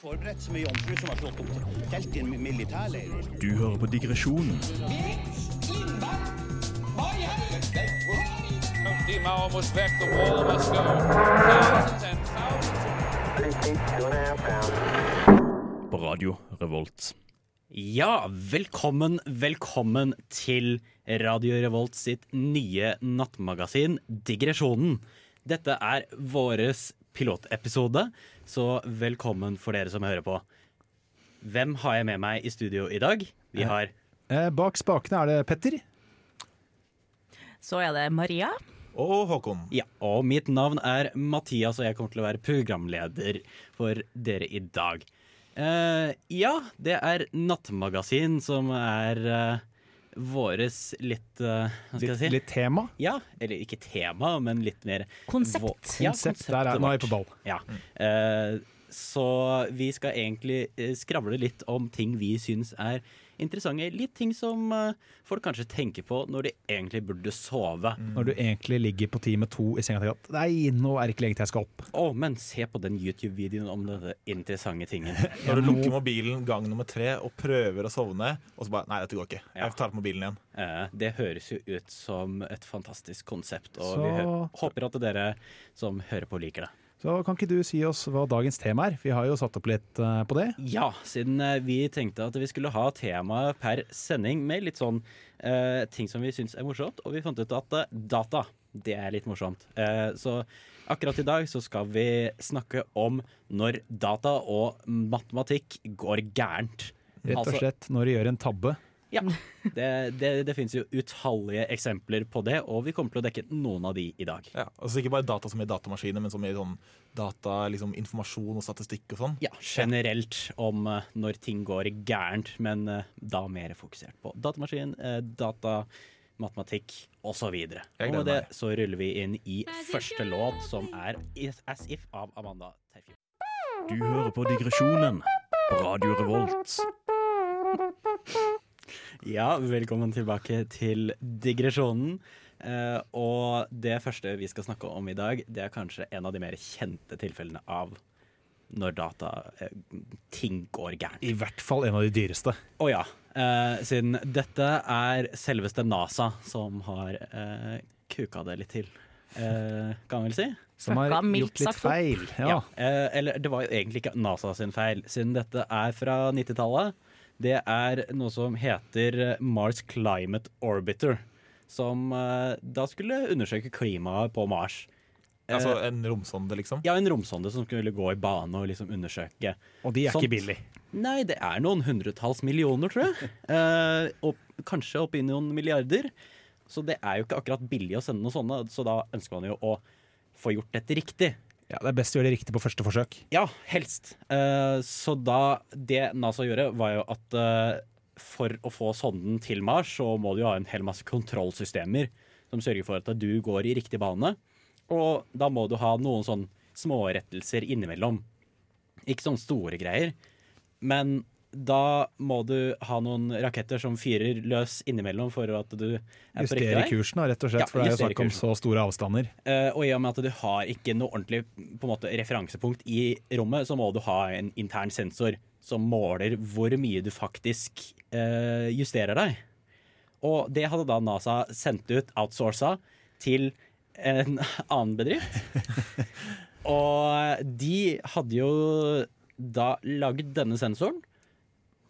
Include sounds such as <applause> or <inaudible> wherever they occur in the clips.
Forberedt som ei jomfru som har slått opp telt i en militærleir. Du hører på digresjonen på Radio Revolt. Ja, velkommen, velkommen til Radio Revolt sitt nye nattmagasin Digresjonen. Dette er våres pilotepisode, så velkommen for dere som hører på. Hvem har jeg med meg i studio i dag? Vi har Eh, bak spakene er det Petter. Så er det Maria. Og Håkon. Ja, og mitt navn er Mathias, og jeg kommer til å være programleder for dere i dag. Eh, ja, det er Nattmagasin som er uh, våres litt uh, Hva skal jeg Litt, si? litt tema. Ja, eller ikke tema, men litt mer Konsept. vå- Ja, Konsept. Der er, nå er vi på ball. Ja. Eh, så vi skal egentlig eh, skravle litt om ting vi syns er interessante. Litt ting som eh, folk kanskje tenker på når de egentlig burde sove. Når du egentlig ligger på time to i senga og tenker at nei, nå er det ikke lenge til jeg skal opp. Å, men se på den YouTube-videoen om denne interessante tingen. <laughs> Når du lukker mobilen gang nummer tre og prøver å sovne, og så bare Nei, dette går ikke. Jeg tar opp mobilen igjen. Eh, det høres jo ut som et fantastisk konsept, og Så- vi håper at dere som hører på, liker det. Så kan ikke du si oss hva dagens tema er? Vi har jo satt opp litt eh, på det. Ja, siden eh, vi tenkte at vi skulle ha tema per sending med litt sånn eh, ting som vi syns er morsomt, og vi fant ut at eh, data, det er litt morsomt. Eh, så akkurat i dag så skal vi snakke om når data og matematikk går gærent. Rett og Altså- slett når du gjør en tabbe. Ja, <laughs> det, det, det finnes jo utallige eksempler på det, og vi kommer til å dekke noen av de i dag. Ja, altså Ikke bare data som i datamaskiner, men som i sånn data, liksom informasjon og statistikk og sånn. Ja, generelt om eh, når ting går gærent, men eh, da mer fokusert på datamaskin, eh, data, matematikk osv. Jeg Og med det så ruller vi inn i første låt, som er As If av Amanda Terfjord. Du hører på digresjonen på Radio Revolt. Ja, velkommen tilbake til digresjonen. Eh, og det første vi skal snakke om i dag, det er kanskje en av de mer kjente tilfellene av når data eh, ting går gærent. I hvert fall en av de dyreste. Å ja. Eh, siden dette er selveste NASA som har eh, kuka det litt til. Eh, kan man vel si? Som har gjort litt feil. Ja. Eh, eller det var jo egentlig ikke NASA sin feil, siden dette er fra 90-tallet. Det er noe som heter Mars Climate Orbiter. Som eh, da skulle undersøke klimaet på Mars. Eh, Altså En romsonde, liksom. ja, en romsonde som skulle gå i bane og liksom undersøke Og de er Sånt. ikke billige? Nei, det er noen hundretalls millioner, tror jeg. <laughs> Eh, og kanskje oppi noen milliarder. Så det er jo ikke akkurat billig å sende noe sånne, så da ønsker man jo å få gjort dette riktig. Ja, Det er best å gjøre det riktig på første forsøk. Ja, helst. Uh, så da Det NASA gjorde, var jo at uh, for å få sonden til Mars, så må du jo ha en hel masse kontrollsystemer som sørger for at du går i riktig bane. Og da må du ha noen sånn smårettelser innimellom. Ikke sånne store greier, men da må du ha noen raketter som fyrer løs innimellom for at du er på riktig Justere vei. kursen, rett og slett. Ja, for det er jo justere snakk om så store avstander. Uh, og i og med at du har ikke noe ordentlig måte, referansepunkt i rommet, så må du ha en intern sensor som måler hvor mye du faktisk uh, justerer deg. Og det hadde da NASA sendt ut, outsourca, til en <laughs> annen bedrift. <laughs> og de hadde jo da lagd denne sensoren,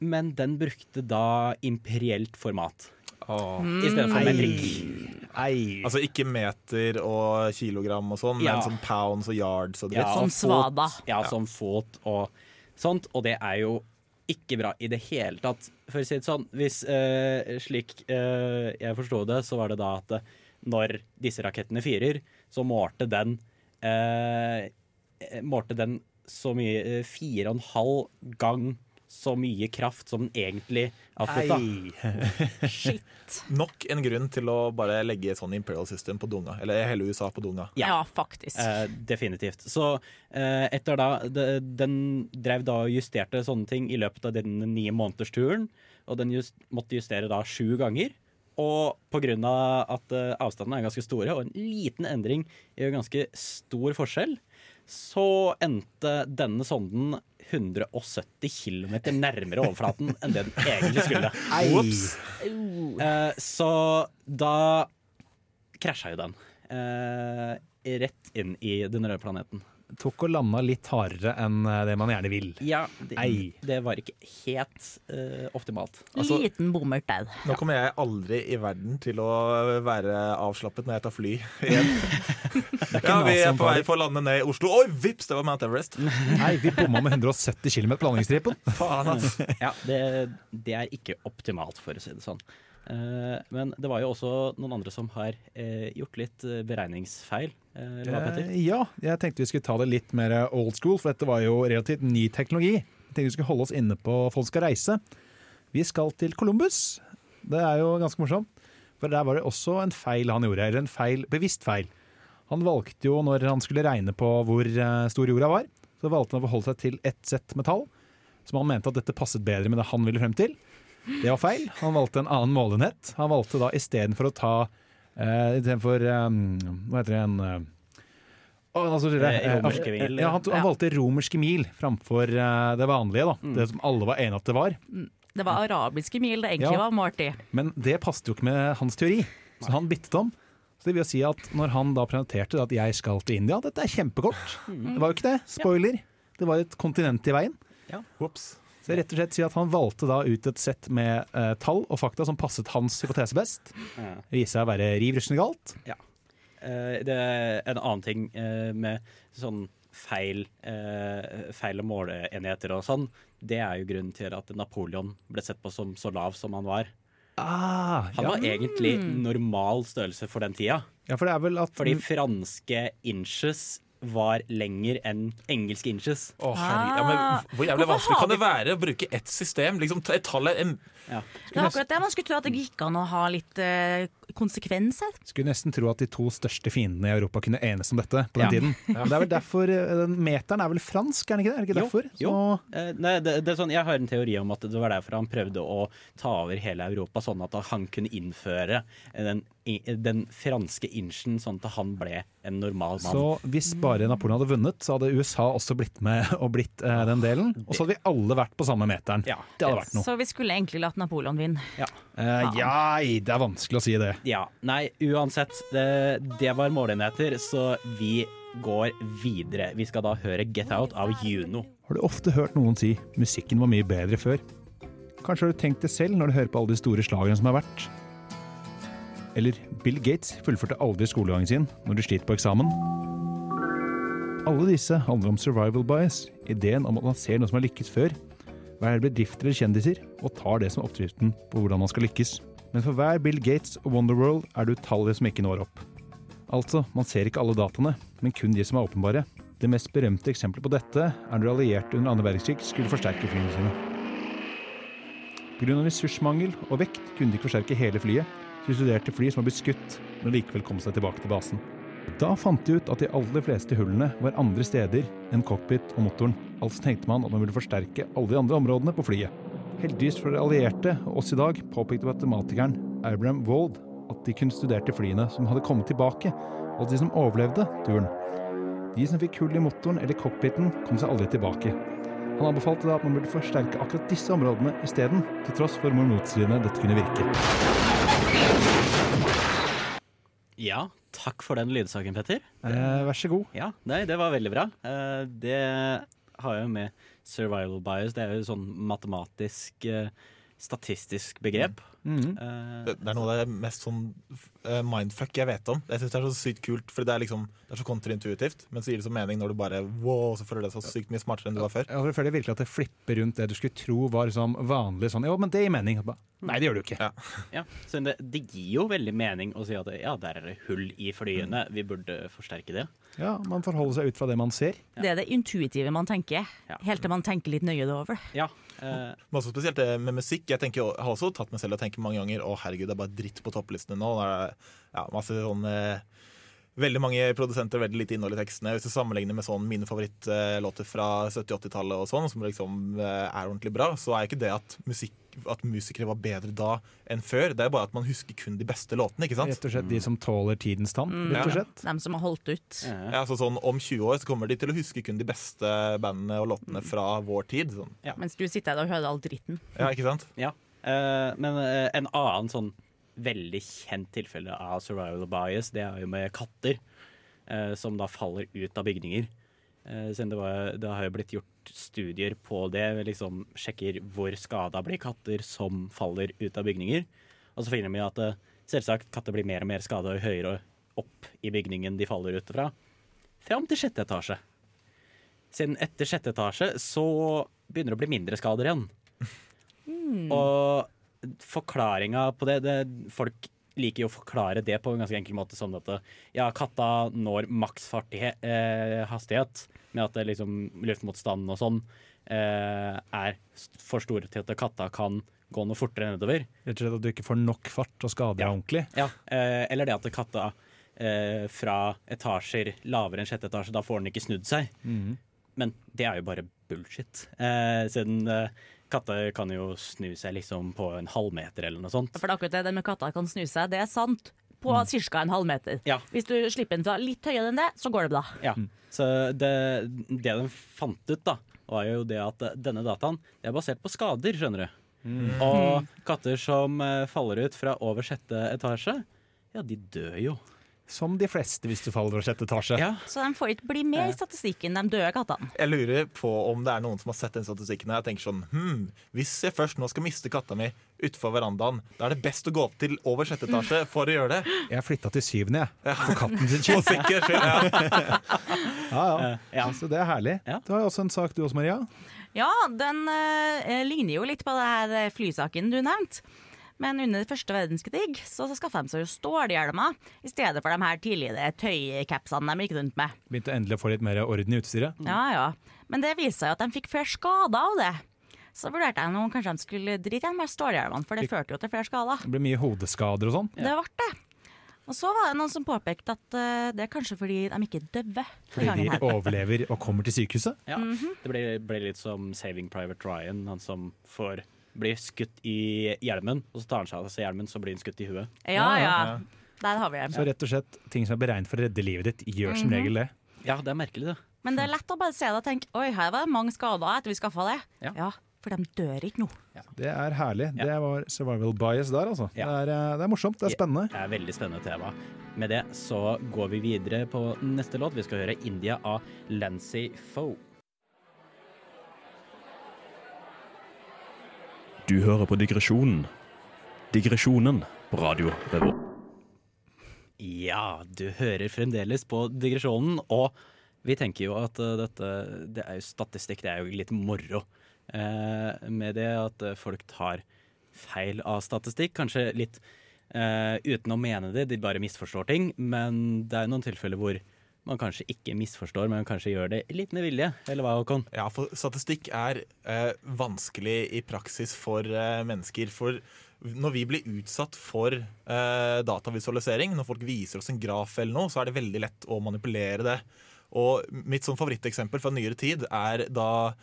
men den brukte da imperielt format i stedet for metrikk. Ei. Altså ikke meter og kilogram og sånn, Ja. men sånn pounds og yards og Ja. Som fot- svada. Ja, som fot og sånt. Og det er jo ikke bra i det hele tatt. For å si det sånn, hvis eh, slik eh, jeg forsto det, så var det da at eh, når disse rakettene fyrer, så målte den eh, eh, Målte den så mye eh, Fire og en halv gang så mye kraft som den egentlig avslutta. Ei. <laughs> Shit. Nok en grunn til å bare legge et sånn imperial system på dunga. Eller hele USA på dunga. Ja. Ja, faktisk. Eh, definitivt. Så eh, etter da de, Den drev da og justerte sånne ting i løpet av den ni månedersturen. Og den just, måtte justere da sju ganger. Og av at eh, avstandene er ganske store, og en liten endring gjør ganske stor forskjell, så endte denne sonden 170 km nærmere overflaten enn det den egentlig skulle. Ops. Eh, så da krasja jo den. Uh, rett inn i den røde planeten. Tok og landa litt hardere enn eh, det man gjerne vil. Ja, det, det var ikke helt uh, optimalt. Altså- Liten bommert der. Nå kommer jeg aldri i verden til å være avslappet når jeg tar fly <laughs> igjen. Ja, vi er på vei for å lande ned i Oslo. Oi, vips, det var Mount Everest! <laughs> Nei, vi bomma med 170 km på landingsstripen. Faen, altså. Ja, det, det er ikke optimalt, for å si det sånn. Eh, men det var jo også noen andre som har eh, gjort litt eh, beregningsfeil. Ja, jeg tenkte vi skulle ta det litt mer old school, for dette var jo relativt ny teknologi. Jeg tenkte vi skulle holde oss inne på Folk skal reise. Vi skal til Columbus. Det er jo ganske morsomt. For der var det også en feil han gjorde, eller en feil, bevisst feil. Han valgte jo, når han skulle regne på hvor stor jorda var, så valgte han å forholde seg til ett sett metall, som han mente at dette passet bedre med det han ville frem til. Det var feil. Han valgte en annen målenhet. Han valgte da istedenfor å ta uh, Istedenfor um, Hva heter det en uh, å, altså, det, Eh, eh, romerske eh, mil, Ja, han, han valgte romerske mil framfor eh, det vanlige. da Det som alle var enige at det var. Det var arabiske mil det egentlig Ja. var målt i. Men det passet jo ikke med hans teori, så han byttet om. Så det vil si at når han da presenterte at jeg skal til India, dette er kjempekort. Det var jo ikke det. Spoiler. Det var et kontinent i veien. Ops. Så rett og slett sier at Han valgte da ut et sett med uh, tall og fakta som passet hans hypotese best. Ja. Det viser seg å være riv ruskende galt. Eh, det er en annen ting uh, med sånn feil, feil måleenheter og sånn. Det er jo grunnen til at Napoleon ble sett på som så lav som han var. Ah, Han ja. var egentlig normal størrelse for den tida. ja, for at Fordi franske inches var lenger enn engelske inches. Å, herregud. Ja, men hvor jævlig Hvorfor vanskelig kan det være å bruke ett system? Liksom, et tall er en Det er akkurat det man skulle tro at det gikk an å ha litt uh, konsekvenser. Skulle nesten tro at de to største fiendene i Europa kunne enes om dette på den Ja. tiden. Men det er vel derfor eh, den Meteren er vel fransk, er den ikke det? Er det ikke derfor? jo. Så, Eh, nei, det, det er sånn, jeg har en teori om at det var derfor han prøvde å ta over hele Europa, sånn at han kunne innføre den, den franske inchen, sånn at han ble en normal mann. så hvis bare Napoleon hadde vunnet, så hadde USA også blitt med og blitt eh, den delen. Og så hadde vi alle vært på samme meteren. Ja. Det hadde vært noe. Så vi skulle egentlig latt Napoleon vinne. Ja. Eh, ja, det er vanskelig å si det. ja. Nei, uansett. Det, det var målenheter, så vi går videre. Vi skal da høre Get Out av Juno. Har du ofte hørt noen si musikken var mye bedre før? Kanskje har du tenkt det selv når du hører på alle de store slagene som har vært? Eller Bill Gates fullførte aldri skolegangen sin når du sliter på eksamen? Alle disse handler om survival bias, ideen om at man ser noe som har lykkes før, hver bedrifter eller kjendiser, og tar det som oppskriften på hvordan man skal lykkes. Men for hver Bill Gates og Wonderworld er det utallige som ikke når opp. Altså, man ser ikke alle dataene, men kun de som er åpenbare. Det mest berømte eksempelet på dette er når allierte under andre verdenskrig skulle forsterke flyene sine. Pga. ressursmangel og vekt kunne de ikke forsterke hele flyet, de studerte fly som var blitt skutt, men likevel kom seg tilbake til basen. Da fant de ut at de aller fleste hullene var andre steder enn cockpit og motoren. Altså tenkte man at man ville forsterke alle de andre områdene på flyet. Heldigvis for de allierte og oss i dag påpekte matematikeren Abraham Wold at de kun studerte flyene som hadde kommet tilbake, og de som overlevde turen. De som fikk hull i motoren eller cockpiten, kom seg aldri tilbake. Han anbefalte da at man burde forsterke akkurat disse områdene isteden, til tross for hvor motstridende dette kunne virke. Ja, takk for den lydsaken, Petter. Eh, vær så god. Ja, nei, det var veldig bra. Eh, det har jo med survival bias Det er jo sånn matematisk, eh, statistisk begrep. Mm. Mm -hmm. Det det er noe av det mest sånn mindfuck jeg vet om. Jeg synes det er så sykt kult, for det er liksom Det er så kontraintuitivt, men så gir det så mening når du bare wow, så føler du deg så sykt mye smartere enn du var før. Ja, Jeg føler virkelig at det flipper rundt det du skulle tro var liksom vanlig sånn Jo, men det gir mening. Ba, Nei, det gjør det jo ikke. Ja. ja, så det, det gir jo veldig mening å si at ja, der er det hull i flyene, vi burde forsterke det. Ja, Man forholder seg ut fra det man ser. Det er det intuitive man tenker, helt til man tenker litt nøye det over. Ja, eh, Men også spesielt det med musikk. Jeg, tenker, jeg har også tatt meg selv og tenkt mange ganger å herregud, det er bare dritt på topplistene nå. Det er ja, masse sånn eh, veldig mange produsenter veldig lite innhold i tekstene. Hvis du sammenligner med sånn mine favorittlåter fra 70-80-tallet og sånn, som liksom eh, er ordentlig bra, så er ikke det at, musikk, at musikere var bedre da enn før. Det er bare at man husker kun de beste låtene, ikke sant? Rett og slett de som tåler tidens tann, Mm. rett og Ja. Dem som har holdt ut. Ja, så sånn Om 20 år så kommer de til å huske kun de beste bandene og låtene fra vår tid. Sånn. Mens du sitter her og hører all dritten. Ja, ikke sant? Ja. Uh, men uh, en annen sånn veldig kjent tilfelle av survival bias, det er jo med katter. eh, som da faller ut av bygninger. Eh, det, var, det har jo blitt gjort studier på det. liksom Sjekker hvor skada blir katter som faller ut av bygninger. Og så finner vi at eh, selvsagt katter blir mer og mer skada jo høyere opp i bygningen de faller ut fra. Fram til sjette etasje. Siden etter sjette etasje så begynner det å bli mindre skader igjen. <laughs> Og forklaringa på det, det Folk liker jo å forklare det på en ganske enkel måte, som at ja, katta når maks eh, hastighet med at det liksom luftmotstanden og sånn eh, er for store til at katta kan gå noe fortere nedover. Rett og slett at du ikke får nok fart og skader deg ordentlig. Ja, eh, eller det at katta eh, fra etasjer lavere enn sjette etasje, da får den ikke snudd seg. Men det er jo bare bullshit. Eh, siden eh, katter kan jo snu seg liksom på en halvmeter eller noe sånt. For det er akkurat det, det med katter kan snu seg, det er sant. På ca. en halvmeter. Ja. Hvis du slipper den fra litt høyere enn det, så går det bra. Ja. Så det, det de fant ut, da, var jo det at denne dataen det er basert på skader, skjønner du. Og katter som eh, faller ut fra over sjette etasje, ja, de dør jo. Som de fleste hvis du faller fra sjette etasje. Ja. Så de får ikke bli med i statistikken, de døde kattene. Jeg lurer på om det er noen som har sett den statistikken her og tenker sånn hm, Hvis jeg først nå skal miste katta mi utenfor verandaen, da er det best å gå opp til over sjette etasje for å gjøre det. Jeg flytta til syvende, jeg. For katten sin skyld. <laughs> sikker. <laughs> Ja. Ja, ja. ja. Så det er herlig. Ja. Du har jo også en sak du også, Maria. Ja, den eh, ligner jo litt på det her eh, flysaken du nevnte. Men under første verdenskrig så skaffa de seg jo stålhjelmer i stedet for de her tidligere tøycapsene de gikk rundt med. Begynte endelig å få litt mer orden i utstyret. Ja, ja. Men det viste seg at de fikk flere skader av det. Så vurderte jeg om kanskje de skulle drite igjen med stålhjelmene, for det førte jo til flere skader. Det ble mye hodeskader og sånn. Det ble det. Og så var det noen som påpekte at eh, det er kanskje fordi de ikke døde Fordi de overlever og kommer til sykehuset. Ja, Det ble, ble litt som Saving Private Ryan, han som får blir skutt i hjelmen, og så tar han seg av seg hjelmen, så blir han skutt i huet. Ja, ja. Der har vi Så rett og slett, ting som er beregnet for å redde livet ditt, gjør som regel det. Ja, det er merkelig, det. Men det er lett å bare se det og tenke oi, her var det mange skader etter vi skaffa det. Ja. for de dør ikke nå. Det er herlig. Det var survival bias der, altså. Ja. Det, er, eh, det er morsomt, det er spennende. Det er veldig spennende tema. Med det så går vi videre på neste låt. Vi skal høre 'India' av Lancy Foe. Du hører på Digresjonen. Digresjonen på Radio Revolt. Ja, du hører fremdeles på digresjonen, og vi tenker jo at eh, dette det er jo statistikk, det er jo litt moro. Eh, med det at eh, folk tar feil av statistikk, kanskje litt eh, uten å mene det, de bare misforstår ting. Men det er noen tilfeller hvor man kanskje ikke misforstår, men kanskje gjør det litt med vilje. Eller hva, Håkon? Ja, for statistikk er eh, vanskelig i praksis for eh, mennesker. For når vi blir utsatt for eh, datavisualisering, når folk viser oss en graf eller noe, så er det veldig lett å manipulere det. Og mitt sånn favoritteksempel fra nyere tid er da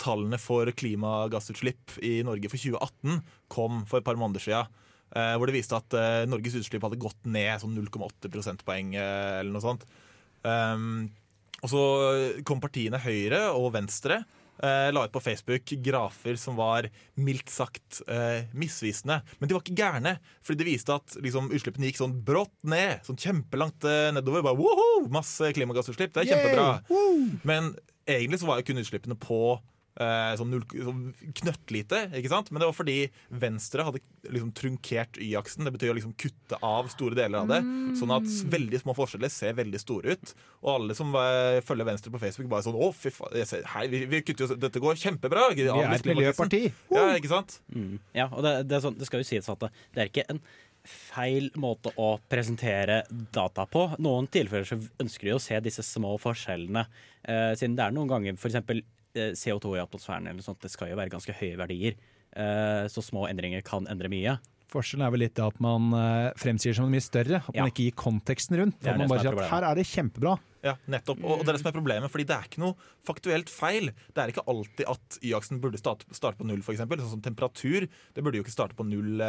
tallene for klimagassutslipp i Norge for 2018 kom for et par måneder siden. Eh, hvor det viste at eh, Norges utslipp hadde gått ned sånn 0,8 prosentpoeng eh, eller noe sånt. Um, og så kom partiene Høyre og Venstre Uh, la ut på Facebook grafer som var mildt sagt uh, misvisende. Men de var ikke gærne, fordi det viste at liksom, utslippene gikk sånn brått ned. Sånn kjempelangt uh, nedover. Bare, masse klimagassutslipp, det er kjempebra. Men egentlig så var jo kun utslippene på sånn, null, sånn knøttlite. ikke sant? Men det var fordi Venstre hadde liksom trunkert Y-aksen. Det betyr å liksom kutte av store deler av det. Sånn at veldig små forskjeller ser veldig store ut. Og alle som var, følger Venstre på Facebook, bare sånn Å, fy faen, hei, vi, vi kutter jo Dette går kjempebra. Vi er et miljøparti. Ja, ikke sant? Ja, og det, det, er sånn, det skal jo sies at det er ikke en feil måte å presentere data på. Noen tilfeller så ønsker de å se disse små forskjellene. Eh, siden det er noen ganger f.eks. Eh, CO2 i atmosfæren eller noe sånt, det skal jo være ganske høye verdier. Eh, så små endringer kan endre mye. Forskjellen er vel litt at man eh, fremsier som mye større. At Ja. man ikke gir konteksten rundt. At man bare er sier at her er det kjempebra. Ja, nettopp. Og, det er det som er problemet, fordi det er ikke noe faktuelt feil. Det er ikke alltid at y-aksen burde starte, starte på null, f.eks. Sånn som temperatur. Det burde jo ikke starte på null,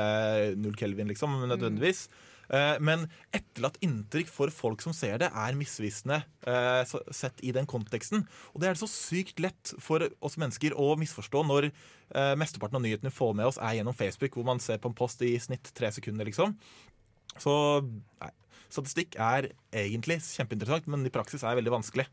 null kelvin, liksom, nødvendigvis. Eh, men etterlatt inntrykk for folk som ser det, er misvisende eh, sett i den konteksten. Og det er det så sykt lett for oss mennesker å misforstå når eh, mesteparten av nyhetene vi får med oss, er gjennom Facebook, hvor man ser på en post i snitt tre sekunder, liksom. Så nei, statistikk er egentlig kjempeinteressant, men i praksis er det veldig vanskelig.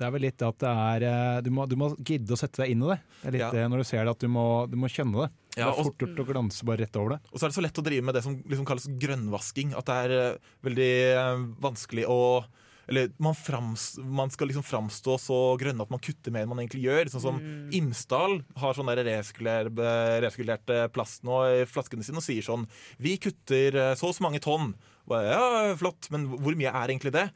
Det er vel litt at det er eh, Du må, du må gidde å sette deg inn i det. Det er litt Ja. det når du ser det, at du må, du må skjønne det. Ja, det er fort gjort å glanse bare rett over det. Og så er det så lett å drive med det som liksom kalles grønnvasking. At det er uh, veldig uh, vanskelig å eller man, frams, man skal liksom framstå så grønne at man kutter mer enn man egentlig gjør. Sånn som Imsdal har sånn der resirkuler, resirkulerte plast nå i flaskene sine og sier sånn Vi kutter eh, så og så mange tonn. Bare, Ja, flott, men hvor mye er egentlig det?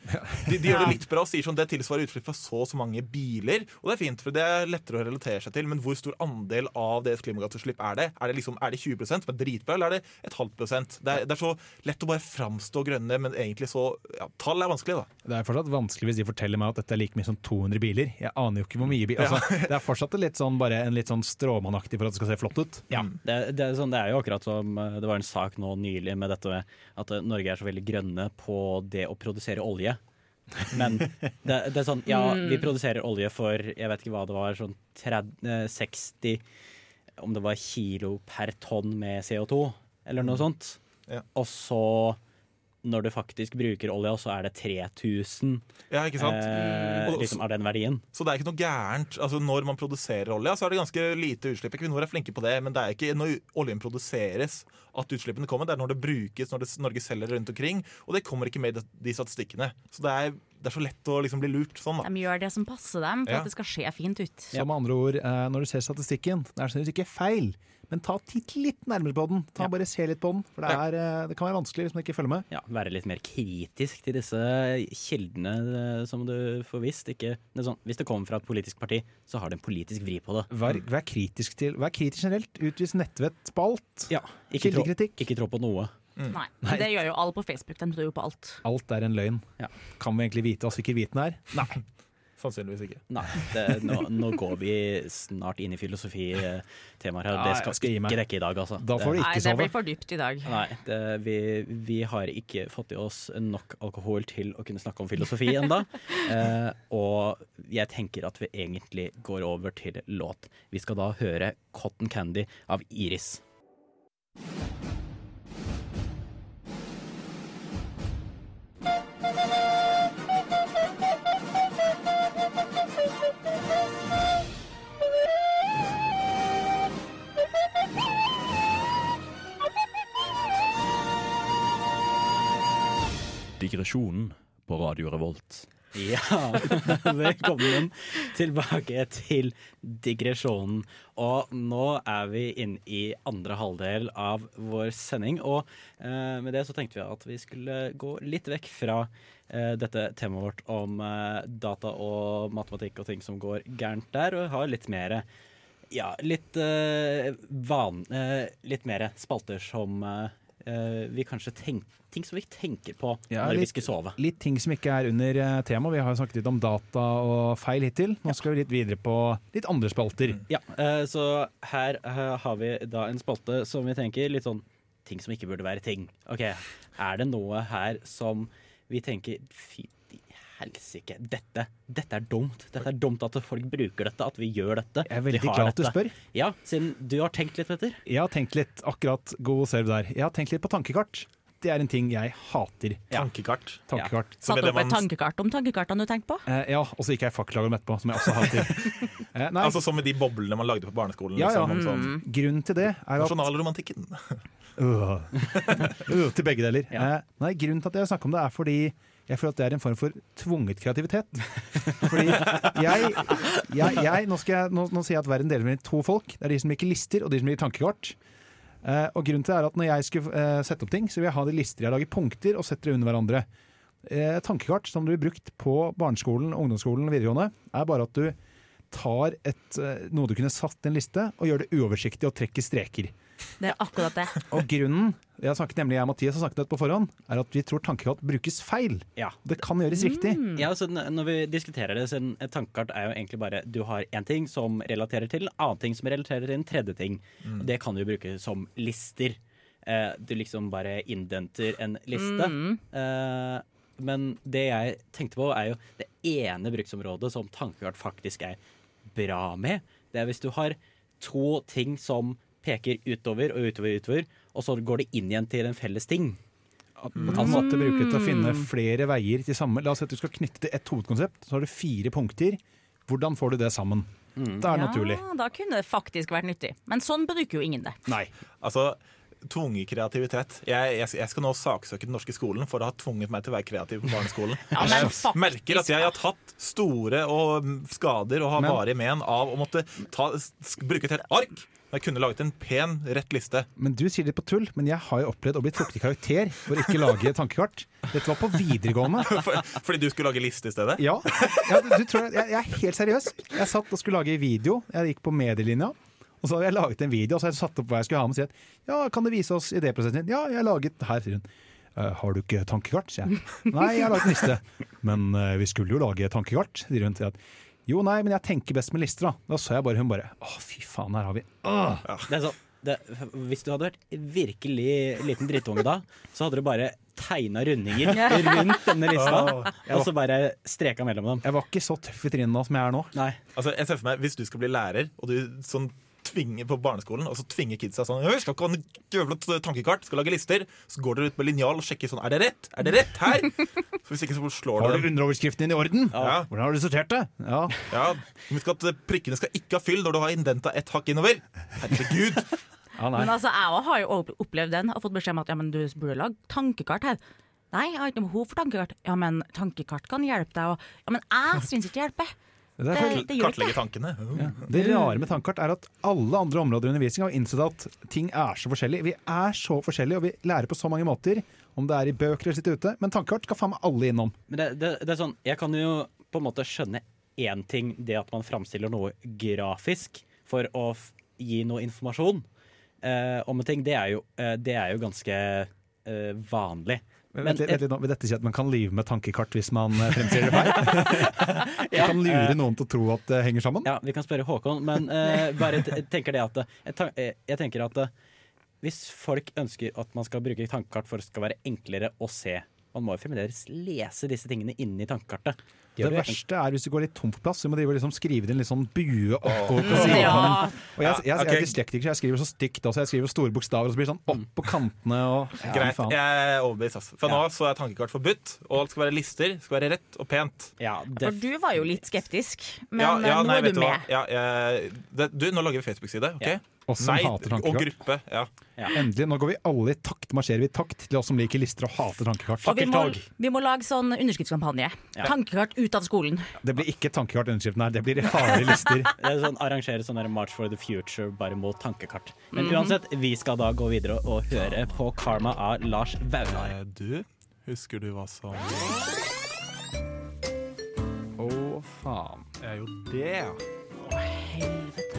De, de gjør det litt bra og sier sånn det tilsvarer utslipp fra så og så mange biler. Og det er fint, for det er lettere å relatere seg til. Men hvor stor andel av deres klimagassutslipp er det? Er det, liksom, er det 20 som er dritbra, eller er det et halvt prosent? Det er, det er så lett å bare framstå grønne, men egentlig så ja, Tall er vanskelig, da. Det er fortsatt vanskelig hvis de forteller meg at dette er like mye som 200 biler. Jeg aner jo ikke hvor mye biler altså, Det er fortsatt litt sånn, bare en litt sånn stråmannaktig for at det skal se flott ut. Ja, det, det, er sånn, det er jo akkurat som eh, det var en sak nå nylig med dette med at eh, Norge er så veldig grønne på det å produsere olje. Men det, det er sånn, ja, vi produserer olje for jeg vet ikke hva det var, sånn 30, eh, 60 Om det var kilo per tonn med CO2, eller noe sånt. Ja. Og så, når du faktisk bruker olja, så er det 3000 Ja, ikke sant? eh, liksom, av den verdien. Så det er ikke noe gærent. Altså, når man produserer olja, så er det ganske lite utslipp. Equinor er flinke på det, men det er ikke når oljen produseres at utslippene kommer. Det er når det brukes, når det, Norge selger rundt omkring. Og det kommer ikke med i de- de statistikkene. Så det er, det er så lett å liksom bli lurt sånn, da. De gjør det som passer dem for Ja. at det skal se fint ut. Så med andre ord, eh, når du ser statistikken, det er sannsynligvis ikke feil, men ta titt litt nærmere på den. Ta Bare se litt på den, for det, er, eh, det kan være vanskelig hvis man ikke følger med. ja, være litt mer kritisk til disse kildene eh, som du får visst. Ikke, det er sånn, hvis det kommer fra et politisk parti, så har det en politisk vri på det. Vær, vær kritisk til Vær kritisk generelt. Utvis nettvett på alt. Ja, ikke trå, Kildekritikk. ikke trå på noe. Nei. Men det gjør jo alle på Facebook. De tror jo på alt. Alt er en løgn. Ja. Kan vi egentlig vite hva sikker viten er? Nei. Sannsynligvis ikke. Nei, det, nå, nå går vi snart inn i filosofitemaer her. Ja, Det skal skal ikke rekke i dag, altså. Da får du Nei, det blir for dypt i dag. Nei, det, vi, vi har ikke fått i oss nok alkohol til å kunne snakke om filosofi ennå. <laughs> Eh, og jeg tenker at vi egentlig går over til låt. Vi skal da høre 'Cotton Candy' av Iris. Digresjonen på Radio Revolt. Ja, <laughs> velkommen tilbake til digresjonen. Og nå er vi inne i andre halvdel av vår sending. Og eh, med det så tenkte vi at vi skulle gå litt vekk fra eh, dette temaet vårt om eh, data og matematikk og ting som går gærent der, og ha litt mer ja, litt eh, van... eh, litt mer spalter som eh, vi kanskje tenker Ting som vi tenker på Ja, når vi skal sove. Litt ting som ikke er under eh, tema. Vi har jo snakket litt om data og feil hittil. Nå skal vi litt videre på litt andre spalter. Ja, eh, så her eh, har vi da en spalte som vi tenker litt sånn ting som ikke burde være ting. Ok, Er det noe her som vi tenker fy helsike, dette, dette er dumt. Dette er dumt at folk bruker dette, at vi gjør dette. Jeg er vi veldig har glad at du spør. Ja, siden du har tenkt litt, Petter. Jeg har tenkt litt, akkurat god serve der. Jeg har tenkt litt på tankekart. Det er en ting jeg hater. Tankekart. Tankekart. Ja. Satt det opp et tankekart om tankekartene du tenkte på. Eh, ja, og så gikk jeg i fakkelageret etterpå, som jeg også hater. <laughs> Eh, nei, Altså Som med de boblene man lagde på barneskolen. Ja, ja. Liksom, om sånn grunnen til det er at Nasjonalromantikken. <laughs> uh, <laughs> til begge deler. Eh, nei, grunnen til at jeg snakker om det, er fordi jeg føler at det er en form for tvunget kreativitet. Fordi jeg, jeg, jeg nå, skal jeg nå, nå sier jeg at verden deler mellom to folk. Det er de som liker lister, og de som liker tankekart. Uh, og grunnen til det er at Når jeg skulle uh, sette opp ting, så vil jeg ha de lister. Jeg lager punkter og setter under hverandre. Uh, tankekart som blir brukt på barneskolen, ungdomsskolen og videregående, er bare at du tar et, eh, noe du kunne satt i en liste, og gjør det uoversiktlig og trekker streker. Det er akkurat det. <laughs> Og grunnen, jeg har snakket nemlig jeg og Mathias har snakket det på forhånd, er at vi tror tankekart brukes feil. Ja. Det kan gjøres riktig. Ja, så når vi diskuterer det, så en- et tankekart er jo egentlig bare Du har én ting som relaterer til en annen ting som relaterer til en tredje ting. Og det kan du bruke som lister. Eh, du liksom bare indenter en liste. Eh, men det jeg tenkte på, er jo det ene bruksområdet som tankekart faktisk er bra med. Det er hvis du har to ting som peker utover og utover, utover, og så går det inn igjen til en felles ting. At en måte bruke det til å finne flere veier til samme La oss si at du skal knytte til ett hovedkonsept, så har du fire punkter. Hvordan får du det sammen? Det er naturlig. Ja, da kunne det faktisk vært nyttig. Men sånn bruker jo ingen det. Nei. Altså, tvunget kreativitet. Jeg, jeg, jeg skal nå saksøke den norske skolen for å ha tvunget meg til å være kreativ på barneskolen. <laughs> Ja, men jeg faktisk- merker at jeg har tatt store og mm, skader og har varige men av å måtte ta, bruke et helt ark. Jeg kunne laget en pen, rett liste. Men Du sier det på tull, men jeg har jo opplevd å bli trukket i karakter for å ikke lage tankekart. Dette var på videregående. <laughs> For, fordi du skulle lage liste i stedet. Ja, ja du, du tror jeg, jeg er helt seriøs. Jeg satt og skulle lage video. Jeg gikk på medielinja. Og så hadde jeg laget en video og så hadde jeg satt opp hva jeg skulle ha med. Og si at, ja, kan du vise oss idéprosessen din? Ja, jeg har laget her, sier hun. «Eh, har du ikke tankekart? sier jeg. Nei, jeg har laget en liste. Men uh, vi skulle jo lage tankekart, sier hun. Sier at, jo, nei, men jeg tenker best med lister, da. Da så jeg bare hun bare Å, fy faen, her har vi Åh. Det er sånn, det, hvis du hadde vært virkelig liten drittunge da, så hadde du bare tegna rundinger <laughs> rundt denne lista, og så bare streka mellom dem. Jeg var ikke så tøff i trynet da som jeg er nå. Nei. Altså, jeg ser for meg, Hvis du skal bli lærer, og du sånn tvinger på barneskolen, og så tvinger kidsa sånn Vi skal ikke ha en jævla tankekart, skal lage lister. Så går dere ut med linjal og sjekker sånn Er det rett? Er det rett her? <laughs> Så Hvis ikke så slår Har du underoverskriften din i orden? Ja. Hvordan har du sortert det? Ja. Ja, Husk at eh, prikkene skal ikke ha fyll når du har indenta ett hakk innover. Herregud. <laughs> ja nei. Men altså, jeg har jo opplevd den og fått beskjed om at ja, men du burde lage tankekart her. Nei, jeg har ikke noe behov for tankekart. Ja, men tankekart kan hjelpe deg. Og, ja, men jeg syns ikke det hjelper. Det, er Det, det Kartlegge tankene. Ja. det rare med tankekart er at alle andre områder i undervisning har innsett at ting er så forskjellig. Vi er så forskjellige, og vi lærer på så mange måter. Om det er i bøker eller sitte ute. Men tankekart skal faen meg alle innom. Men det, det, det er sånn, jeg kan jo på en måte skjønne én ting, det at man framstiller noe grafisk for å f gi noe informasjon eh, om en ting, det er jo, eh, det er jo ganske eh, vanlig. Men, Men vent, vent dette si at man kan lyve med tankekart hvis man eh, fremstiller det feil? <laughs> Du kan lure noen til å tro at det henger sammen? Ja, vi kan spørre Håkon, men uh, bare tenker det at eh, jeg, eh, jeg tenker at eh, hvis folk ønsker at man skal bruke tankekart for at det skal være enklere å se Man må jo fremdeles lese disse tingene inni tankekartet. Det det verste er hvis du går litt tom for plass. så må du liksom skrive det inn litt sånn bue oppover på siden. Ja. Og jeg, jeg, jeg, jeg er dyslektiker, så jeg skriver så stygt også. Jeg skriver store bokstaver, og så blir det sånn opp på kantene og ja, Greit, faen. jeg er overbevist. altså. Fra nå av så er tankekart forbudt, og alt skal være lister. Skal være rett og pent. Ja, For du var jo litt skeptisk, men ja, ja, nå nei, er vet du med. Ja, jeg, det, du, nå lager vi Facebook-side. ok? Ja. Oss som Nei, hater og tankekart. gruppe. ja. Endelig, nå går vi alle i takt, marsjerer vi i takt til oss som liker lister og hater tankekart. Og vi må, vi må lage sånn underskriftskampanje. Tankekart ut av skolen. Det blir ikke tankekart underskriften her, det blir harde lister. <laughs> det er sånn, arrangere sånn March for the Future bare mot tankekart. Men Mhm. uansett, vi skal da gå videre og høre på Karma av Lars Vaular. Eh, Du, husker du hva som Å, faen. Det er jo det, Å, Du,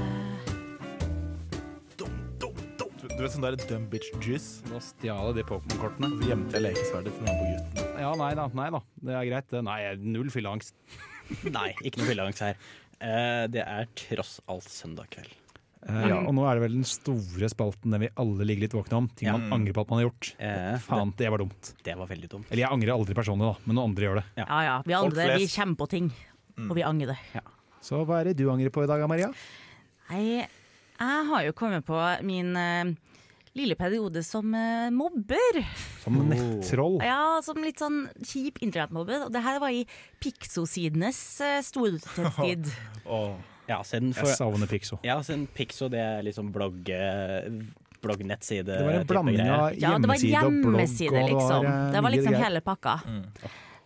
du vet sånn der dumb bitch juice? Nå stjal jeg de Pokémon-kortene. Så gjemte jeg lekesverdet til den på gutten. Ja, nei da, nei da. Det er greit. Nei, null fylleangst. <laughs> Nei, ikke noe fylleangst her. Uh, det er tross alt søndag kveld. Uh, ja, og nå er det vel den store spalten der vi alle ligger litt våkne om. Ting Ja. man angrer på at man har gjort. Eh, Faen, det var dumt. det, det var veldig dumt. Eller jeg angrer aldri personlig, da, men noen andre gjør det. Ja ja, vi Folk andre vi kommer på ting, og vi angrer det. Så hva er det du angrer på i dag, Maria? Nei, jeg har jo kommet på min eh, lille periode som eh, mobber. Som nettroll. Ja, som litt sånn kjip internettmobber. Og det her var i Pixo-sidenes uh, storhetstid. <laughs> Åh. Ja, siden Jeg savner Pixo. ja, siden Pixo det er liksom blogg, eh, bloggnettside. Det var en type blanding greier. av Ja, det var hjemmeside og blogg. hjemmeside, og liksom. eh, Det var mye liksom greier. hele pakka.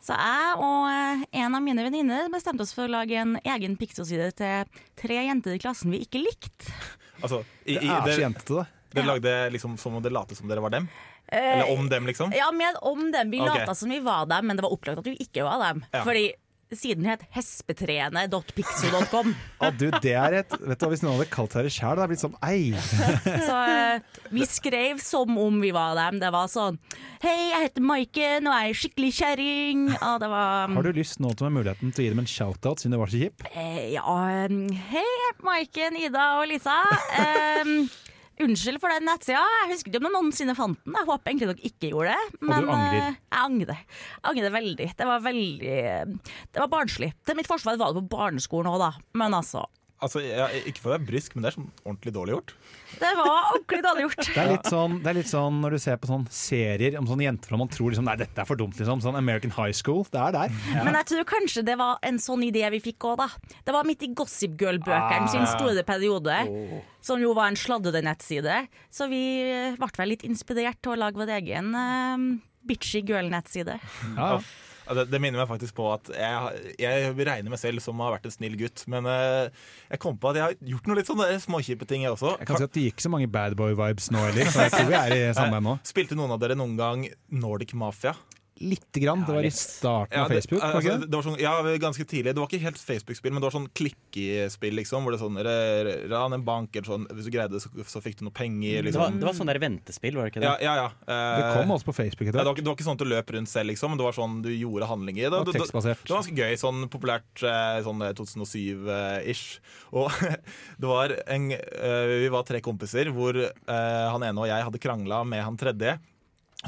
Så jeg og eh, en av mine venninner bestemte oss for å lage en egen Pixo-side til tre jenter i klassen vi ikke likte. Altså, i, Det er så dere, jentete, det. Dere lagde liksom som om det late som dere var dem? Eller om dem, liksom? Ja, med om dem. Vi okay. lata som vi var dem, men det var opplagt at vi ikke var dem. Ja. Fordi siden het hespetreene.pixo.com. <laughs> Å, du, det er et Vet du hva, Hvis noen hadde kalt det sjæl, hadde det blitt sånn ei. <laughs> Så eh, vi skrev som om vi var dem. Det var sånn Hei, jeg heter Maiken, og jeg er skikkelig kjerring. Og det var Har du lyst nå til å muligheten til å gi dem en shout-out, siden du var så kjip? Eh, ja, um, hei, Maiken, Ida og Lisa. Um, unnskyld for den nettsida. Jeg husker ikke om jeg noensinne fant den. Jeg håper egentlig dere ikke gjorde det. Men du angrer? eh, jeg angrer. Jeg angrer veldig. Det var veldig Det var barnslig. Til mitt forsvar var det på barneskolen òg, da. Men altså Altså, jeg, Ikke for å være brysk, men det er sånn ordentlig dårlig gjort. Det var ordentlig dårlig gjort. Det er litt sånn, det er litt sånn når du ser på sånne serier om sånne jenter og man tror liksom, nei, dette er for dumt. liksom Sånn American High School. Det er der. <laughs> Men jeg tror kanskje det var en sånn idé vi fikk òg, da. Det var midt i Gossip Girl-bøkene sin store periode. Som jo var en sladdede nettside. Så vi eh, ble vel litt inspirert til å lage vår egen uh, bitchy girl-nettside. Ja, ja. Det, det minner meg faktisk på at jeg, jeg regner meg selv som å ha vært en snill gutt. Men eh, jeg kom på at jeg har gjort noen litt sånne småkjipe ting, jeg også. Jeg kan si at Det gikk så mange bad boy-vibes nå heller. Så jeg tror vi er i samme nå. <laughs> Spilte noen av dere noen gang Nordic Mafia? Lite grann. Det var i starten av Facebook. Det, altså, det? var sånn, ja, ganske tidlig. Det var ikke helt Facebook-spill, men det var sånn klikkespill, liksom. Hvor det sånn Ran en bank, eller sånn. Hvis du greide det, så, så fikk du noe penger, Det var, liksom. det var sånn der ventespill, var det ikke det? Ja, ja, ja. Eh, Det kom også på Facebook ja, etter det, var det var ikke sånn at du løp rundt selv, liksom, men det var sånn du gjorde handlinger. Det, det, det, det var ganske gøy. Sånn populært eh, sånn 2007-ish. Og <laughs> det var en eh, Vi var tre kompiser hvor eh, han ene og jeg hadde krangla med han tredje.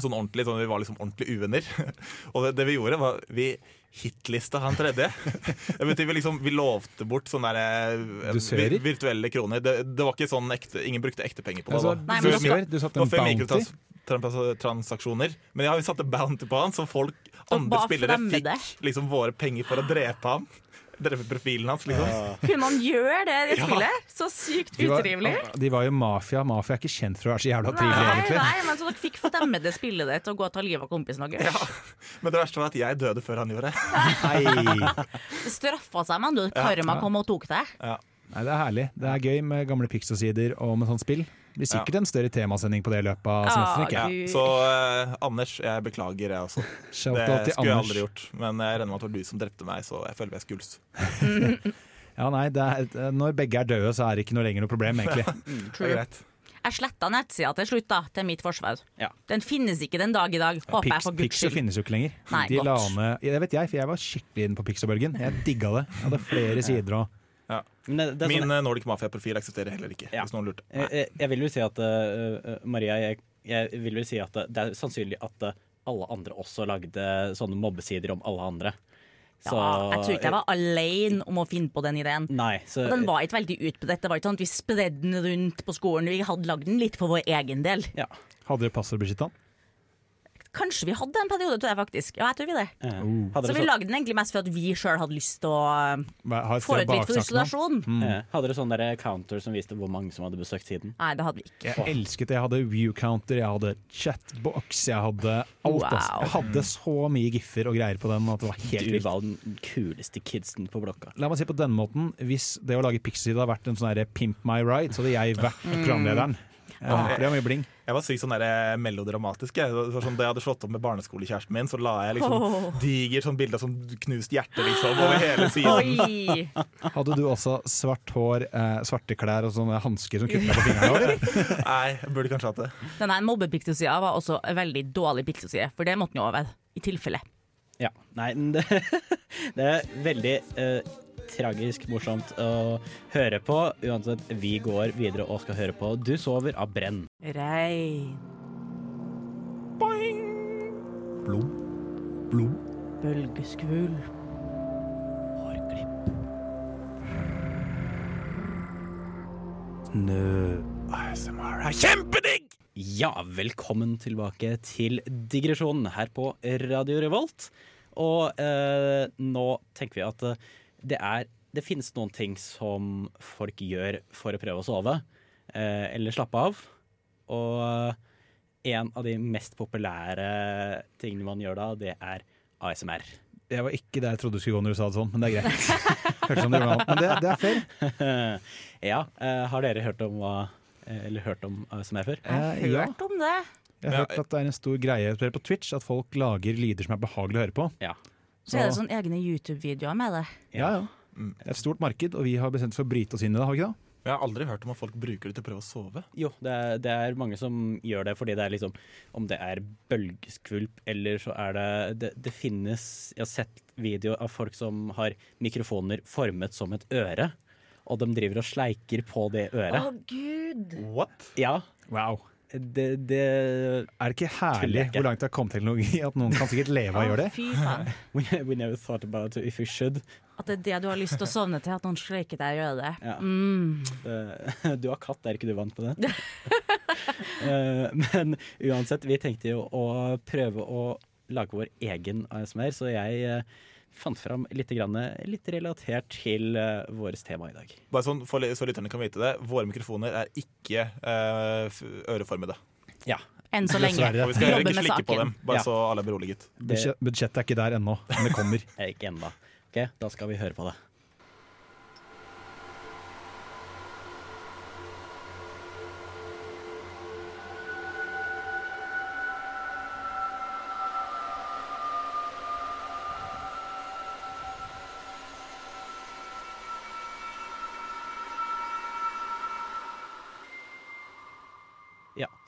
Sånn ordentlig, sånn Vi var liksom ordentlig uvenner. <laughs> og det, det vi gjorde, var vi hitlista han tredje. <laughs> Det betyr vi liksom Vi lovte bort sånne der, eh, vir- virtuelle kroner. Det, det var ikke sånn ekte Ingen brukte ekte penger på det. Altså, da. Nei, men du, ser, du satte en bounty. Transaksjoner. Men ja, vi satte bounty på han, så folk, andre spillere, fikk liksom våre penger for å drepe ham. Drepe profilen hans, liksom. Kunne man gjøre det i det <laughs> Ja. spillet? Så sykt De var, utrivelig. de var jo mafia. Mafia er ikke kjent for å være så jævla trivelig, Nei, egentlig. nei, men så dere fikk fremmede spillere til å gå og ta livet av kompisen deres. Ja. Men det verste var at jeg døde før han gjorde det. Nei. <laughs> Det straffa seg, men du, karma kom og tok deg. Nei, det er herlig. Det er gøy med gamle Pixo-sider og med sånn spill. Blir sikkert en større temasending på det i løpet av semesteret. Ja. Så eh, Anders, jeg beklager, jeg også. Det skulle jeg Anders. aldri gjort. Men jeg regner med at det var du som drepte meg, så jeg føler jeg skuls. <laughs> Ja, nei, det er, når begge er døde, så er det ikke noe lenger noe problem, egentlig. <laughs> Det er greit. Jeg sletta nettsida til slutt, da, til mitt forsvar. Ja. Den finnes ikke den dag i dag, håper jeg Pix, for guds Pixo skyld. finnes jo ikke lenger. Nei, De godt. la ned ja, Det vet jeg, for jeg var skikkelig inne på Pixo-bølgen. Jeg digga det. Jeg hadde flere sider og Men det, det er Min sånn, eh, Nordic Mafia-profil eksisterer heller ikke, Ja. hvis noen lurte. jeg, jeg- vil jo si at uh, Maria, jeg, jeg vil vel si at uh, det er sannsynlig at uh, alle andre også lagde sånne mobbesider om alle andre. Så, Ja, jeg tror ikke jeg var alene om å finne på den ideen. Nei, så Og den var ikke veldig utbredt. Det var ikke sånn at vi spredde den rundt på skolen. Vi hadde lagd den litt for vår egen del. ja. Hadde dere passordbeskytta den? Kanskje vi hadde en periode, til det, faktisk. Ja, jeg tror vi det. Uh. Så vi så- lagde den egentlig mest for at vi sjøl hadde lyst til å uh, Hva- få ut litt for noe? frustrasjon. eh, Hadde dere sånn der counter som viste hvor mange som hadde besøkt siden? Nei, det hadde vi ikke. Jeg elsket det. Jeg hadde view-counter, jeg hadde chatbox, jeg hadde alt. Wow. Jeg hadde så mye giffer og greier på den at det var helt Du var den kuleste kidsen på blokka. La meg si på denne måten Hvis det å lage Pixie hadde vært en sånn Pimp my ride, så hadde jeg vært programlederen. Ja, det var mye bling. Jeg var sykt sånn der melodramatisk. Jeg. Sånn, da jeg hadde slått opp med barneskolekjæresten min, så la jeg liksom oh. diger sånn bilde av sånn knust hjerte liksom, over hele siden. Oi! <laughs> Hadde du også svart hår, eh, svarte klær og sånne hansker som kutla på fingrene? <laughs> Nei, jeg burde kanskje hatt det. Denne mobbepiktusida var også en veldig dårlig piktuside, for det måtte den jo over. I tilfelle. Ja. Nei, det, <laughs> det er veldig eh, tragisk morsomt å høre på. Uansett, vi går videre og skal høre på Du sover av Brenn. Rein. Blom. Blom. Bølgeskvul. Hårklipp. Snø. ASMR er kjempedigg! Ja, velkommen tilbake til digresjonen her på Radio Revolt. Og eh, nå tenker vi at eh, det er Det finnes noen ting som folk gjør for å prøve å sove, eh, eller slappe av. Og en av de mest populære tingene man gjør da, det er ASMR. Jeg var ikke der jeg trodde du skulle gå når du sa det sånn, men det er greit. <laughs> Hørtes som det gjorde. Men det, det er fair. <laughs> ja, eh, har dere hørt om, eh, eller hørt om ASMR før? Jeg Eh, har ja. hørt om det. Jeg har hørt at det er en stor greie på Twitch at folk lager lyder som er behagelig å høre på. Ja. Så er det sånn egne YouTube-videoer med det. Ja, ja. Mm. Det er et stort marked, og vi har bestemt oss for å bryte oss inn i det, har vi ikke det? Jeg har aldri hørt om at folk bruker det til å prøve å sove. Jo, det er, det er mange som gjør det fordi det er liksom Om det er bølgeskvulp eller så er det Det, det finnes Jeg har sett videoer av folk som har mikrofoner formet som et øre. Og de driver og sleiker på det øret. Å, oh, gud! What? Ja, Wow. Det, det Er det ikke herlig hvor langt det har kommet teknologi <laughs> at noen kan sikkert leve av å gjøre det? Fy faen. <laughs> we, we never thought about it if we should. At det er det du har lyst til å sovne til, at noen sleiker deg i øret. Ja. Mm. <laughs> Du har katt, er ikke du vant på det? Eh, Men uansett, vi tenkte jo å prøve å lage vår egen ASMR, så jeg eh, fant fram litt, grann, litt relatert til uh, vårt tema i dag. Bare sånn, for, Så lytterne kan vite det. Våre mikrofoner er ikke uh, øreformede. Ja. Enn så lenge. Dessverre. Og vi skal heller ikke slikke på dem, bare Ja. så alle er beroliget. Det Budsjettet er ikke der ennå, men det kommer. er <laughs> ikke ennå. Okay, da skal vi høre på det.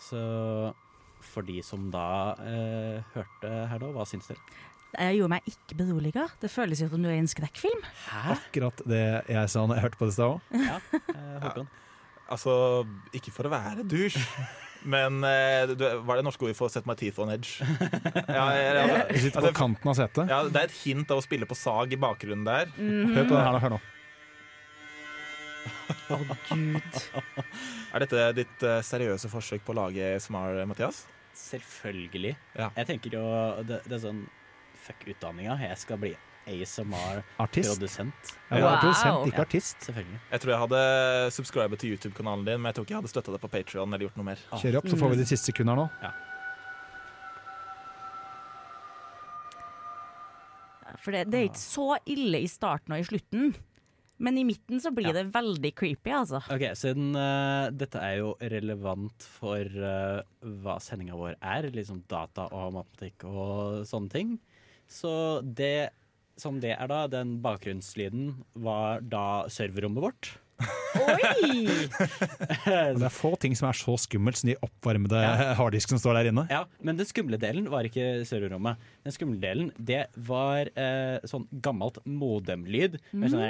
Så for de som da eh, hørte her nå, hva syns dere? Jeg gjorde meg ikke beroliga. Det føles jo som du er i en skrekkfilm. Hæ? Akkurat det jeg sa når jeg hørte på det i stad òg. Ja, eh, Håkon. Altså, ikke for å være dusj. men eh, du, hva er det norske ordet for 'set my teeth on edge'? <laughs> Ja, jeg, altså, sitter på kanten av setet. ja, det er et hint av å spille på sag i bakgrunnen der. Hør på den her da. Hør nå. Å, gud. Er dette ditt eh, seriøse forsøk på å lage ASMR, Mathias? Selvfølgelig. Ja. Jeg tenker jo det, det er sånn Fuck utdanninga. Jeg skal bli ASMR-produsent. Ja, er Wow. produsent, ikke Ja. artist. Selvfølgelig. Jeg tror jeg hadde subscribet til YouTube-kanalen din, men jeg tror ikke jeg hadde støtta det på Patreon eller gjort noe mer. Kjør opp, så får vi de siste sekundene nå. For det, det er ikke så ille i starten og i slutten. Men i midten så blir Ja. det veldig creepy, altså. Ok, Siden uh, dette er jo relevant for uh, hva sendinga vår er, liksom data og matematikk og sånne ting, så det som det er da, den bakgrunnslyden var da serverrommet vårt. Oi! <laughs> Det er få ting som er så skummelt som de oppvarmede <laughs> harddisken som står der inne. Ja, Men den skumle delen var ikke serverrommet. Den skumle delen, det var eh, sånn gammelt modemlyd. Mm. sånn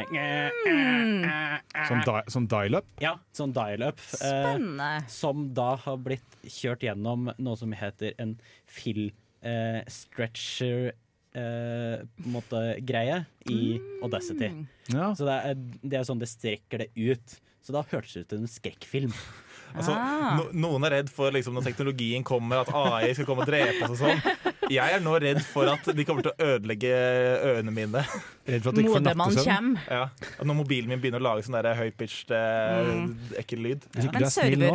Som, som dial-up. Ja, sånn dial-up. eh, Spennende. som da har blitt kjørt gjennom noe som heter en fill eh, stretcher eh, måte greie i Audacity. Ja. Så det er, det er sånn det strekker det ut. Så da hørtes det ut som en skrekkfilm. <laughs> Altså, Ah. no, noen er redd for liksom, når teknologien kommer, at AI skal komme og drepe oss og sånn. Jeg er nå redd for at de kommer til å ødelegge ørene mine. Redd for at ikke får Modemann nattesøvn. kommer. Ja. Når mobilen min begynner å lage sånn høypitched, eh, ekkel lyd. Ja. Men er nå,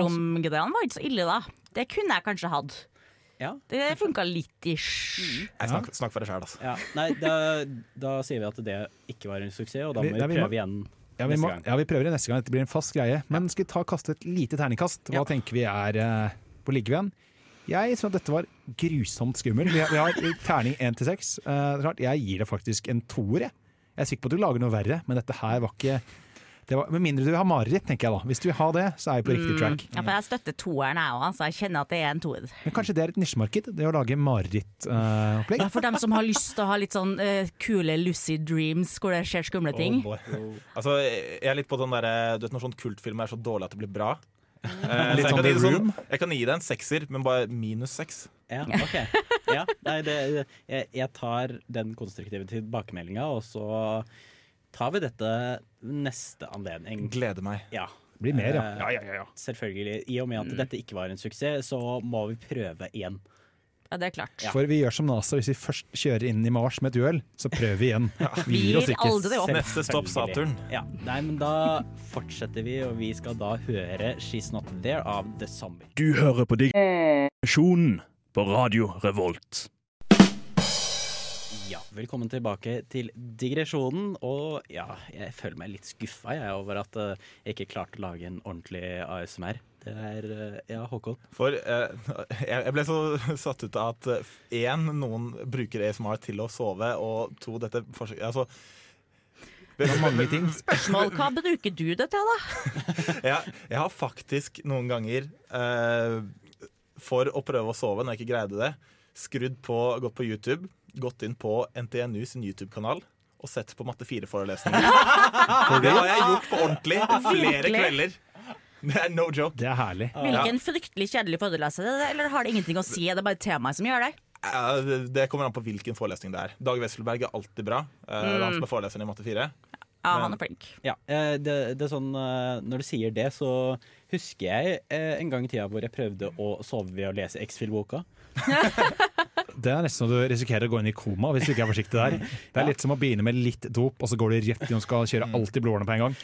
var ikke så ille, da. Det kunne jeg kanskje hatt. Ja. Det funka litt ish. Jeg snakk, snakk for deg sjæl, altså. ja. Nei, da, da sier vi at det ikke var en suksess, og da må vi vi må- prøve igjen Ja, vi, må, ja, vi prøver det neste gang. Dette blir en fast greie. Men skal vi ta kaste et lite terningkast? Hva Ja. tenker vi er Hvor ligger vi igjen? Jeg syns dette var grusomt skummelt. Vi har, vi har terning én til seks. Eh, jeg gir det faktisk en toer. Jeg. jeg er sikker på at du lager noe verre, men dette her var ikke var, Med mindre du vil ha mareritt, tenker jeg da. Hvis du vil ha det, så er vi på riktig track. Ja, for jeg støtter toeren, jeg òg, så jeg kjenner at det er en toer. Men kanskje det er et nisjemarked, det å lage marerittopplegg. Ja, for dem som har lyst til å ha litt sånn uh, kule lucid dreams hvor det skjer skumle ting. Oh oh. Altså, jeg er litt på den derre Du vet når sånn kultfilm er så dårlig at det blir bra? Uh, Litt jeg, sånn kan The Room? jeg kan gi deg en sekser, men bare minus seks. Ja, ok. Ja, nei, det, jeg, jeg tar den konstruktive tilbakemeldinga, og så tar vi dette neste anledning. Gleder meg. Ja. Det blir mer, ja. Ja, ja, ja, ja. Selvfølgelig. I og med at dette ikke var en suksess, så må vi prøve igjen. Ja, det er klart. Ja. For vi gjør som NASA, hvis vi først kjører inn i Mars med et uhell, så prøver vi igjen. Vi gir oss ikke. aldri opp. Neste stopp Saturn. Ja, nei, men da fortsetter vi, og vi skal da høre 'She's Not There' av The Zombie. Du hører på Digresjonen på Radio Revolt. Ja, velkommen tilbake til digresjonen. Og ja, jeg føler meg litt skuffa jeg, over at eh, jeg ikke klarte å lage en ordentlig ASMR. Det er eh, Ja, Håkon. For eh, jeg jeg ble så <laughs> satt ut av at én, noen bruker ASMR til å sove, og to, dette forsøket Altså Det er mange ting. Spørsmål, hva bruker du det til, da? <laughs> ja, jeg har faktisk noen ganger, eh, for å prøve å sove når jeg ikke greide det, skrudd på, gått på YouTube, gått inn på NTNU sin YouTube-kanal og sett på matte 4-forelesninger. <laughs> Det har jeg gjort på ordentlig flere kvelder. Det er no joke. Det er herlig. Hvilken fryktelig kjedelig foreleser er det, eller har det ingenting å si? Det Er bare temaet som gjør det? Det- det kommer an på hvilken forelesning det er. Dag Wesselberg er alltid bra. Eh, han som er foreleseren i matte 4. Ja, han er flink. Ja, eh, det, det er sånn eh, Når du sier det, så husker jeg en gang i tida hvor jeg prøvde å sove ved å lese X-Fill-boka. <laughs> Det er nesten så du risikerer å gå inn i koma hvis du ikke er forsiktig der. Det er litt som å begynne med litt dop, og så går du rett i og skal kjøre alt i blodårene på en gang.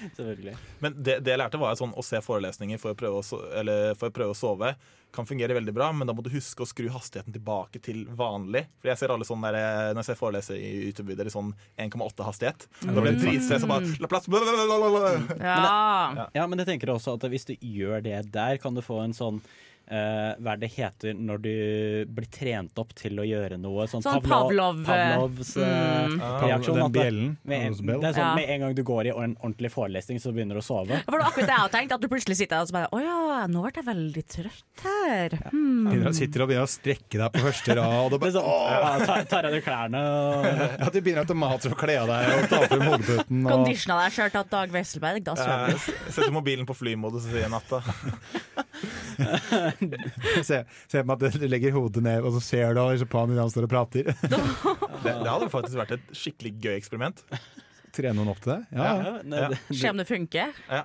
Men det, det jeg lærte, var sånn, å se forelesninger for å, prøve å, so eller for å prøve å sove kan fungere veldig bra, men da må du huske å skru hastigheten tilbake til vanlig. For jeg ser alle sånn der, Når jeg ser forelesere i YouTube-videoer i sånn 1,8 hastighet, da blir det dritstress og Bare la plass. Ja. Ja, men jeg tenker også at hvis du gjør det der, kan du få en sånn eh, hva er det heter når du blir trent opp til å gjøre noe? Sånn, Sånn Pavlov, eh, Pavlovs mm. reaksjon. Den bjellen. Med, det er sånn, Ja. med en gang du går i en ordentlig forelesning, så begynner du å sove. For det var akkurat det jeg hadde tenkt, at du plutselig sitter der og så bare Å ja, nå ble jeg veldig trøtt her. Hmm. Begynner, sitter og begynner å strekke deg på første rad. Og du er sånn, ja, tar, tar av deg klærne og ja, du begynner automatisk å kle av deg og ta frem hodeputen. Og Conditiona deg sjøl til at Dag Wesselberg, da sover du. Eh, Setter mobilen på flymodus og sier natta. <laughs> <laughs> se, se på at du legger hodet ned, og så ser du liksom på han idet han står og prater. <laughs> Det, det hadde faktisk vært et skikkelig gøy eksperiment. Trene noen opp til det? Ja, ja. ja, Se om det funker. Ja.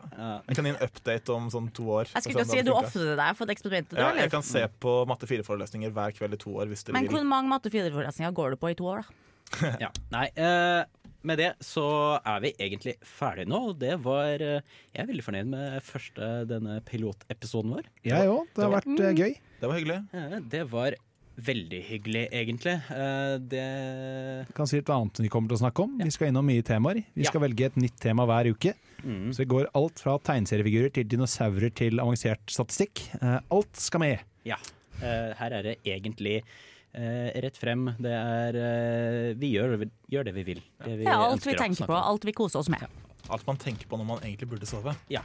Jeg kan gi en update om sånn to år. Jeg skulle ikke si at du ofrer deg for det eksperimentet, Ja, jeg kan se på matte 4-forelesninger hver kveld i to år Men vil. hvor mange matte 4-forelesninger går du på i to år, da? <laughs> Ja. Nei, eh, med det så er vi egentlig ferdige nå. Det var eh, Jeg er veldig fornøyd med første denne pilotepisoden vår. Jeg òg. Det har vært mm, gøy. Det var hyggelig. Eh, det var veldig hyggelig, egentlig. Eh, det Jeg kan si et annet vi kommer til å snakke om. Vi skal innom mye temaer. Vi skal velge et nytt tema hver uke. mm, Så det går alt fra tegneseriefigurer til dinosaurer til avansert statistikk. Eh, Alt skal med. Ja. Eh, her er det egentlig eh, rett frem. Det er eh, Vi gjør, gjør det vi vil. Det vi ja, alt vi tenker på, alt vi koser oss med. Alt man tenker på når man egentlig burde sove. Ja,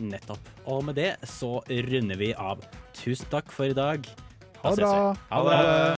nettopp. Og med det så runder vi av. Tusen takk for i dag. Da Ha det bra. Ha det.